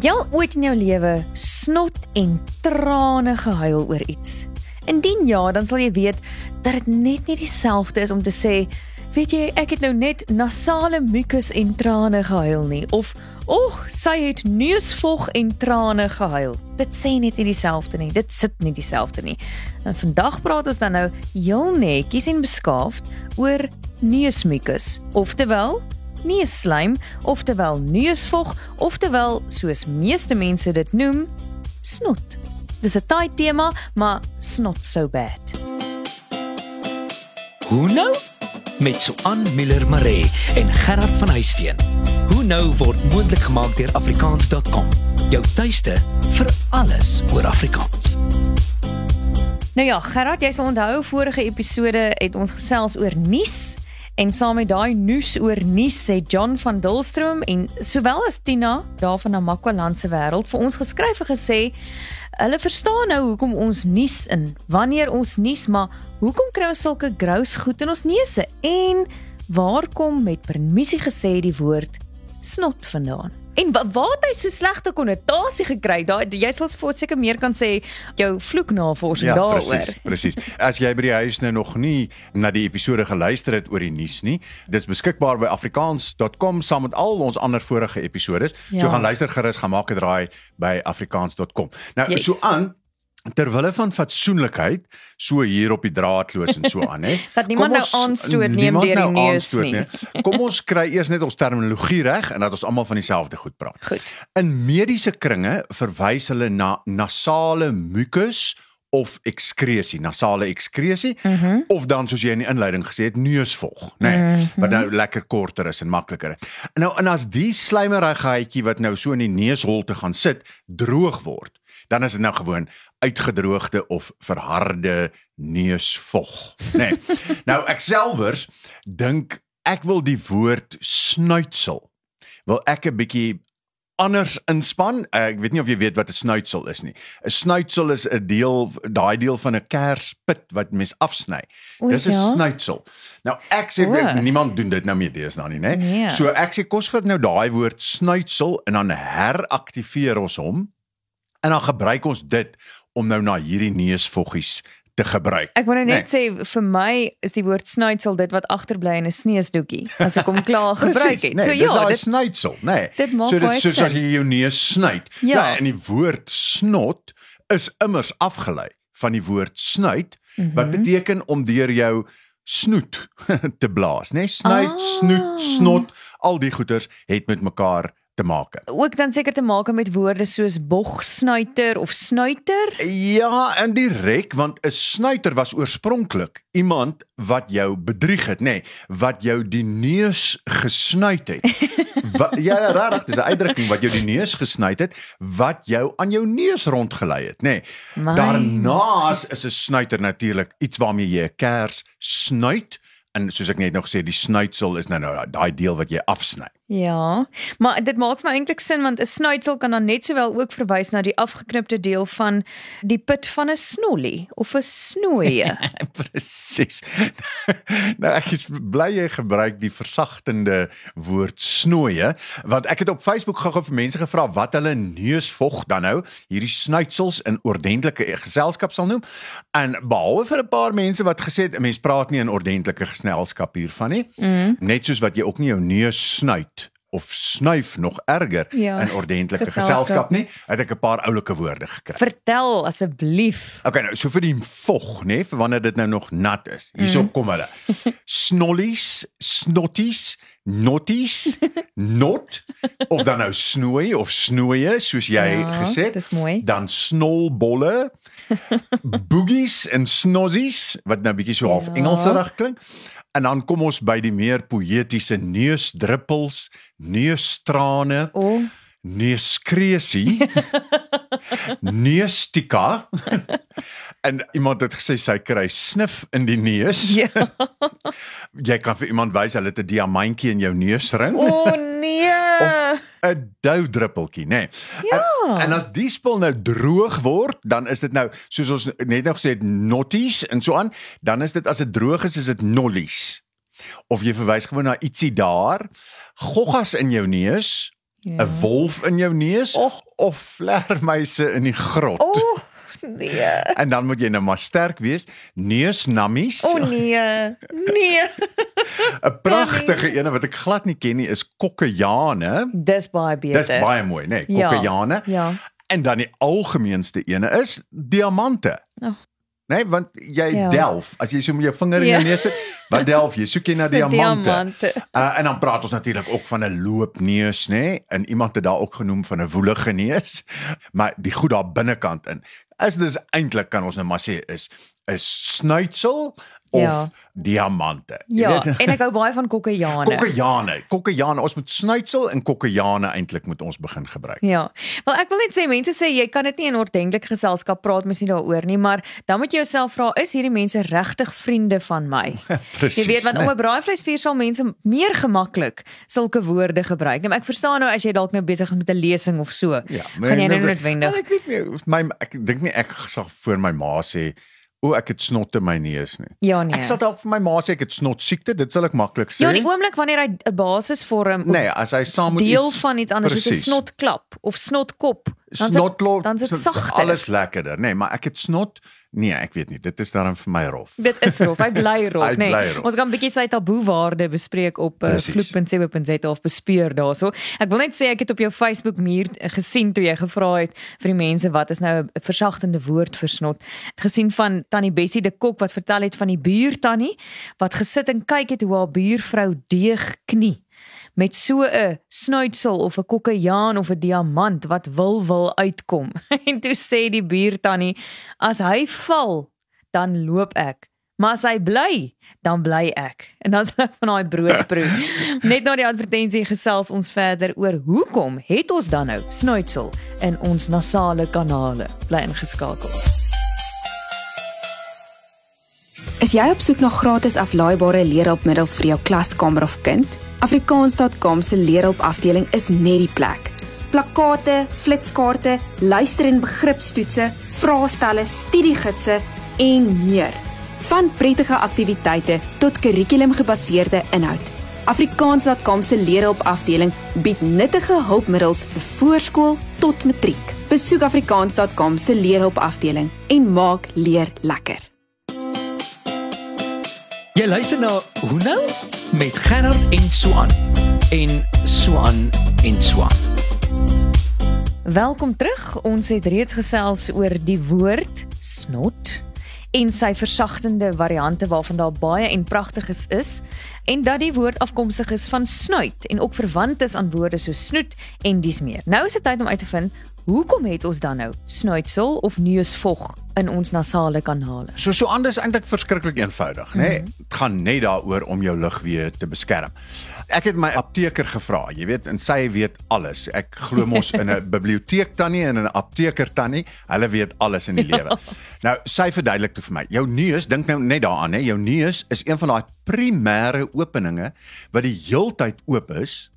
Het jy al ooit in jou lewe snot en trane gehuil oor iets? Indien ja, dan sal jy weet dat dit net nie dieselfde is om te sê, weet jy, ek het nou net nasale mucus en trane gehuil nie of Oeg, sy het neusvog en trane gehuil. Dit sê net nie dieselfde nie. Dit sit nie dieselfde nie. En vandag praat ons dan nou heel netjies en beskaafd oor neusmucus, oftewel neusslaim, oftewel neusvog, oftewel soos meeste mense dit noem, snot. Dis 'n taai tema, maar snot so bad. Hoe nou? Met Suan Miller Maree en Gerard van Huisteen. Hoe nou word moontlik gemaak deur afrikaans.com. Jou tuiste vir alles oor Afrikaans. Nou ja, Gerard, jy sal onthou vorige episode het ons gesels oor nuus en saam met daai nuus oor nuus sê John van Dulstroom en sowel as Tina daar van Namakwaland se wêreld vir ons geskryf en gesê hulle verstaan nou hoekom ons nuus in wanneer ons nuus maar hoekom kry ons sulke grous goed in ons neuse en waar kom met permissie gesê die woord snot vandaan. En wa waar het hy so slegte konnotasie gekry? Daai jy sal seker meer kan sê jou vloeknavorsing ja, daaroor. Presies, presies. As jy by die huis nou nog nie na die episode geluister het oor die nuus nie, dis beskikbaar by afrikaans.com saam met al ons ander vorige episode. Ja. So gaan luister gerus, gaan maak 'n draai by afrikaans.com. Nou yes. so aan terwille van fatsoenlikheid so hier op die draadloos en so aan hè. Dat niemand nou ons, nou aanstoot neem deur die nou neus nie. nie kom ons kry eers net ons terminologie reg en dat ons almal van dieselfde goed praat. Goed. In mediese kringe verwys hulle na nasale mucus of ekskresie nasale ekskresie mm -hmm. of dan soos jy in die inleiding gesê het neusvog nê nee, mm -hmm. wat nou lekker korter is en makliker. Nou en as die slijmerigheidjie wat nou so in die neusholte gaan sit droog word dan is dit nou gewoon uitgedroogde of verharde neusvog, nê. Nee. nou ek selfers dink ek wil die woord snuitsel. Wil ek 'n bietjie anders inspan. Ek weet nie of jy weet wat 'n snuitsel is nie. 'n Snuitsel is 'n deel daai deel van 'n kerspit wat mens afsny. Dis 'n ja? snuitsel. Nou ek sê ek, niemand doen dit nou meer deesdae nie, né? Nee. So ek sê kos vir nou daai woord snuitsel en dan heraktiveer ons hom En dan gebruik ons dit om nou na hierdie neusvoggies te gebruik. Ek wil nou net nee. sê vir my is die woord snuitsel dit wat agterbly in 'n sneesdoekie as ek hom klaar gebruik het. Nee, so ja, dit is snuitsel, nê. Nee. Dit maak so dit soos as jy jou neus snuit. Ja. ja, en die woord snot is immers afgelei van die woord snuit mm -hmm. wat beteken om deur jou snoet te blaas, nê? Nee? Snuit, ah. snoet, snot, al die goeters het met mekaar te maak. Ook dan seker te maak met woorde soos bogsnuiter of snuiter? Ja, in direk want 'n snuiter was oorspronklik iemand wat jou bedrieg het, nê, nee, wat jou die neus gesnuit het. wat ja, regtig, dis 'n uitdrukking wat jou die neus gesnuit het, wat jou aan jou neus rondgelei het, nê. Nee. Daarnaas is 'n snuiter natuurlik iets waarmee jy 'n kers snuit en soos ek net nog sê, die snuitsel is nou nou daai deel wat jy afsny. Ja, maar dit maak vir my eintlik sin want 'n snuitsel kan dan net sowel ook verwys na die afgeknipte deel van die put van 'n snollie of 'n snoeie. Presies. nou ek is bly jy gebruik die versagtende woord snoeie want ek het op Facebook gou-gou vir mense gevra wat hulle neusvog dan nou hierdie snuitsels in ordentlike geselskap sal noem. En behalwe vir 'n paar mense wat gesê het 'n mens praat nie in ordentlike geselskap hiervan nie. Mm. Net soos wat jy ook nie jou neus snuit of snuif nog erger ja, in ordentlike geselskap, geselskap nie, het ek 'n paar oulike woorde gekry. Vertel asseblief. Okay, nou so vir die vog, nê, vir wanneer dit nou nog nat is. Hierso mm. kom hulle. Snollies, snotties, notties, not of dan nou snoei of snoeie soos jy ja, gesê het. Dis mooi. Dan snolbolle, boogies en snozzies wat nou bietjie so half ja. Engelserig klink. En dan kom ons by die meer poëtiese neusdruppels, neustrane. O. Oh. Neuskresie. Neustika. en iemand het gesê sy kry snif in die neus. Ja. Jy kan vir iemand wys hulle het 'n diamantjie in jou neusring. O oh, nee. of 'n dou druppeltjie, nê. Nee. Ja. En, en as die spul nou droog word, dan is dit nou soos ons net nou gesê het notties en so aan, dan is dit as dit droog is, is dit nollies. Of jy verwys gewoon na ietsie daar, goggas in jou neus 'n Ja. wolf in jou neus Och. of vlermuise in die grot. O, oh, nee. En dan moet jy nou maar sterk wees. Neusnammies. O oh, nee. Nee. 'n Pragtige ene wat ek glad nie ken nie is kokkejane. Dis baie beter. Dis baie mooi, né? Nee? Ja, Kokkejane. Ja. En dan die algemeenste ene is diamante. Oh. Nee, want jy Ja. delf as jy so met jou vinger in Ja. jou neus sit, wat delf jy? Soek jy na diamante. diamante. Uh, en dan praat ons natuurlik ook van 'n loopneus, nê? Nee? En iemand het daar ook genoem van 'n woelige neus. Maar die goed daar binnekant in. Is dis eintlik kan ons nou maar sê is is snuitsel of Ja. diamante. Ja, weet? en ek hou baie van kokkejane. Kokkejane, kokkejane, ons moet snuitsel en kokkejane eintlik moet ons begin gebruik. Ja. Wel ek wil net sê mense sê jy kan dit nie in ordentlike geselskap praat mens nie daaroor nie, maar dan moet jy jouself vra is hierdie mense regtig vriende van my? Presies. Jy weet want om 'n braaivleisvuur sal mense meer gemaklik sulke woorde gebruik. Nou ek verstaan nou as jy dalk nou besig is met 'n lesing of so. Ja, gaan jy nou noodwendig. Wel, Ek weet nie, my ek dink nie ek sal voor my ma sê o ek het snot in my neus nie. Ja nee. Ek sal dalk vir my ma sê ek het snot siekte, dit sal ek maklik sê. Ja, die oomblik wanneer hy 'n basis vorm nee, as hy saam met deel iets, van iets anders soos 'n Precies. snotklap of snotkop, dan snotlot, dan is dit sagter. Alles lekkerder, nê, nee, maar ek het snot. Nee, ek weet nie, dit is daarom vir my rof. Dit is rof. Hy bly rof, nê. Nee. rof. Ons gaan 'n bietjie sy taboewaarde bespreek op uh, vloek.co.za of bespeur daarso. Ek wil net sê ek het op jou Facebook muur eh, gesien toe jy gevra het vir die mense wat is nou 'n versagtende woord vir snot. Het gesien van Tannie Bessie de Kok wat vertel het van die buurtannie wat gesit en kyk het hoe haar buurvrou deeg knie met so 'n snuitsel of 'n kokkejaan of 'n diamant wat wil wil uitkom. en toe sê die buurtannie as hy val dan loop ek. Maar as hy bly, dan bly ek. En dan sal ek van daai brood proe. Net na die advertensie gesels ons verder oor hoekom het ons dan nou snuitsel in ons nasale kanale. Bly ingeskakel. Is jy op soek na gratis aflaaibare leerhulpmiddels vir jou klaskamer of kind? Afrikaans.com se leerhulp afdeling is net die plek. Plakkate, flitskaarte, luister- en begripstoetse, vraestelle, studiegidse en meer. Van prettige aktiwiteite tot kurrikulumgebaseerde inhoud. Afrikaans.com se leerhulp afdeling bied nuttige hulpmiddels vir voorskool tot matriek. Besoek afrikaans.com se leerhulp afdeling en maak leer lekker. Jy luister na Hoe nou met Gerard en Suan en Suan en Suan. Welkom terug. Ons het reeds gesels oor die woord snot en sy versagtende variante waarvan daar baie en pragtiges is en dat die woord afkomstig is van snuit en ook verwant is aan woorde soos snoet en dis meer. Nou is dit tyd om uit te vind hoekom het ons dan nou snuitsel of neusvog in ons nasale kanale? So so anders eintlik verskriklik eenvoudig, nê? Nee? Dit gaan net daaroor om jou lugweë te beskerm. Ek het my apteker gevra, jy weet, en sy weet alles. Ek glo mos in 'n biblioteek tannie en 'n apteker tannie, hulle weet alles in die lewe. Nou, sy verduidelik toe vir my, jou neus, dink nou net daaraan, hè, jou neus is een van daai primêre openinge wat die heeltyd oop is.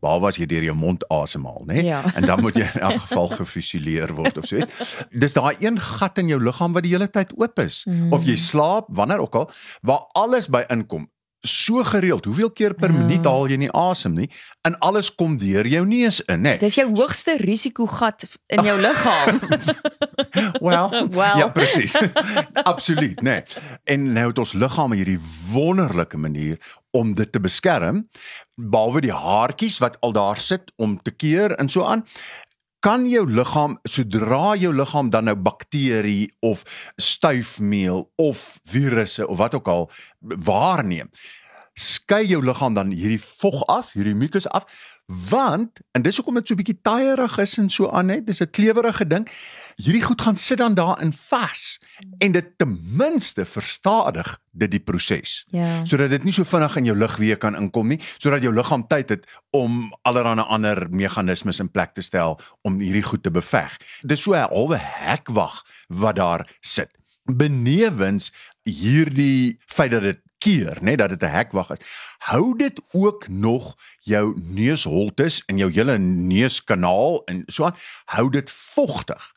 Behalwe as jy deur jou mond asemhaal, né? Ja. En dan moet jy in elk geval gefusileer word of so iets. Dis daai een gat in jou liggaam wat die hele tyd oop is. Mm. Of jy slaap, wanneer ook al, waar alles by inkom. So gereeld, hoeveel keer per Ja. minuut haal jy nie asem nie en alles kom deur jou neus in, né? Dis jou hoogste risikogat in jou liggaam. Well, Wel. ja, presies. Absoluut, né? Nee. En nou het ons liggaam hierdie wonderlike manier om dit te beskerm, behalwe die haartjies wat al daar sit om te keer en so aan. Kan jou liggaam sodra jou liggaam dan nou bakterie of stuifmeel of virusse of wat ook al waarneem, skei jou liggaam dan hierdie vog af, hierdie mucus af, want en dis hoekom dit so 'n bietjie taaierig is en so aan net, dis 'n klewerige ding. Hierdie goed gaan sit dan daarin vas en dit ten minste verstadig dit die proses Ja. sodat dit nie so vinnig in jou lugweë kan inkom nie, sodat jou liggaam tyd het om allerlei ander meganismes in plek te stel om hierdie goed te beveg. Dis so 'n halwe hekwag wat daar sit. Benewens hierdie feit dat dit keer, nê, dat dit 'n hekwag is. Hou dit ook nog jou neusholtes en jou hele neuskanaal en so aan, hou dit vogtig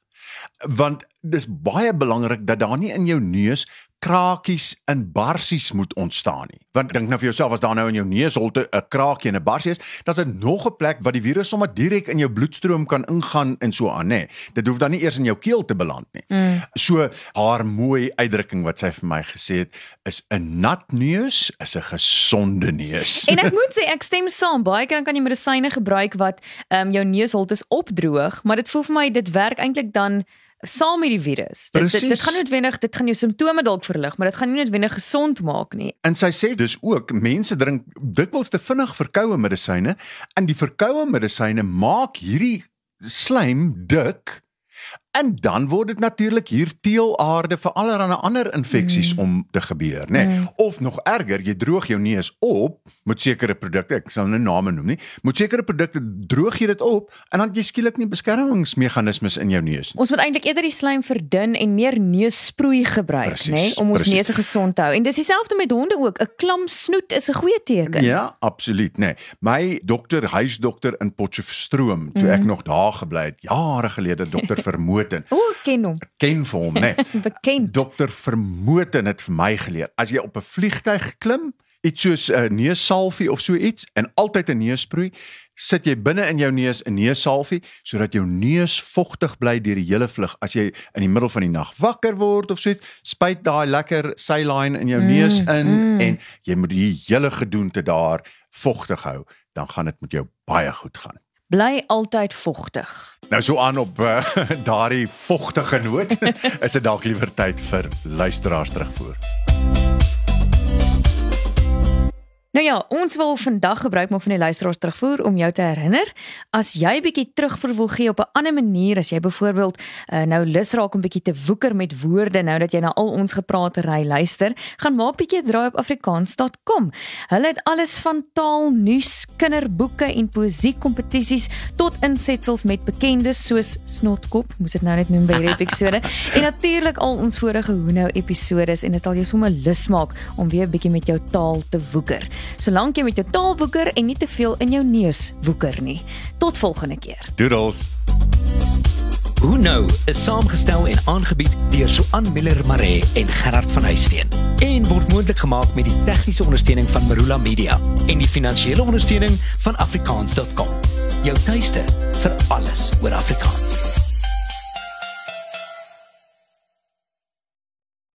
want dis baie belangrik dat daar nie in jou neus krakies en barsies moet ontstaan nie. Want dink nou vir jouself as daar nou in jou neusholte 'n kraakie en 'n barsie is, dan is dit nog 'n plek waar die virus sommer direk in jou bloedstroom kan ingaan en so aan, nê. Dit hoef dan nie eers in jou keel te beland nie. Mm. So haar mooi uitdrukking wat sy vir my gesê het, is 'n nat neus is 'n gesonde neus. En ek moet sê ek stem saam. Baie keer dan kan jy medisyne gebruik wat ehm um, jou neusholtes opdroog, maar dit voel vir my dit werk eintlik dan saam met die virus. Dit, dit dit gaan noodwendig dit gaan jou simptome dalk verlig, maar dit gaan nie noodwendig gesond maak nie. En sy sê dus ook mense drink dikwels te vinnig verkoue medisyne en die verkoue medisyne maak hierdie slaim dik En dan word dit natuurlik hier teelaarde vir allerlei ander infeksies mm. om te gebeur, nê? Nee? Mm. Of nog erger, jy droog jou neus op met sekere produkte, ek sal nou name noem nie, met sekere produkte droog jy dit op en dan jy skielik nie beskermingsmeganismes in jou neus nie. Ons moet eintlik eerder die slaim verdun en meer neussproei gebruik, nê, nee? om ons neuse gesond te hou. En dis dieselfde met honde ook. 'n Klam snoet is 'n goeie teken. Ja, absoluut, nê. Nee. My dokter, huisdokter in Potchefstroom, toe mm. ek nog daar gebly het, jare gelede, dokter vermoed Vermoten. O, ken hom. Ken vir hom, né? Nee. Bekend. Dokter Vermoten het vir my geleer. As jy op 'n vliegtyg klim, iets soos 'n uh, neussalfie of so iets en altyd 'n neusproei, sit jy binne in jou neus 'n neussalfie sodat jou neus vogtig bly deur die hele vlug. As jy in die middel van die nag wakker word of so iets, spuit daai lekker saline in jou mm, neus in mm. en jy moet die hele gedoente daar vogtig hou, dan gaan dit met jou baie goed gaan bly altyd vogtig. Nou so aan op uh, daardie vogtige noot is dit dalk liewer tyd vir luisteraars terugvoer. Nou ja, ons wil vandag gebruik maak van die luisteraars terugvoer om jou te herinner as jy bietjie terugvoer wil gee op 'n ander manier as jy byvoorbeeld uh, nou lus raak om bietjie te woeker met woorde nou dat jy na al ons gepraatery luister, gaan maak bietjie draai op afrikaans.com. Hulle het alles van taal, nuus, kinderboeke en poesie kompetisies tot insetsels met bekendes soos Snotkop, moes dit nou net noem by hierdie episode, en natuurlik al ons vorige Hoenou episodes en dit sal jou sommer lus maak om weer bietjie met jou taal te woeker solank jy met jou taal woeker en nie te veel in jou neus woeker nie. Tot volgende keer. Doodles. Hoe nou is saamgestel en aangebied deur Suan Miller Maree en Gerard van Huisteen en word moontlik gemaak met die tegniese ondersteuning van Marula Media en die finansiële ondersteuning van afrikaans.com. Jou tuiste vir alles oor Afrikaans.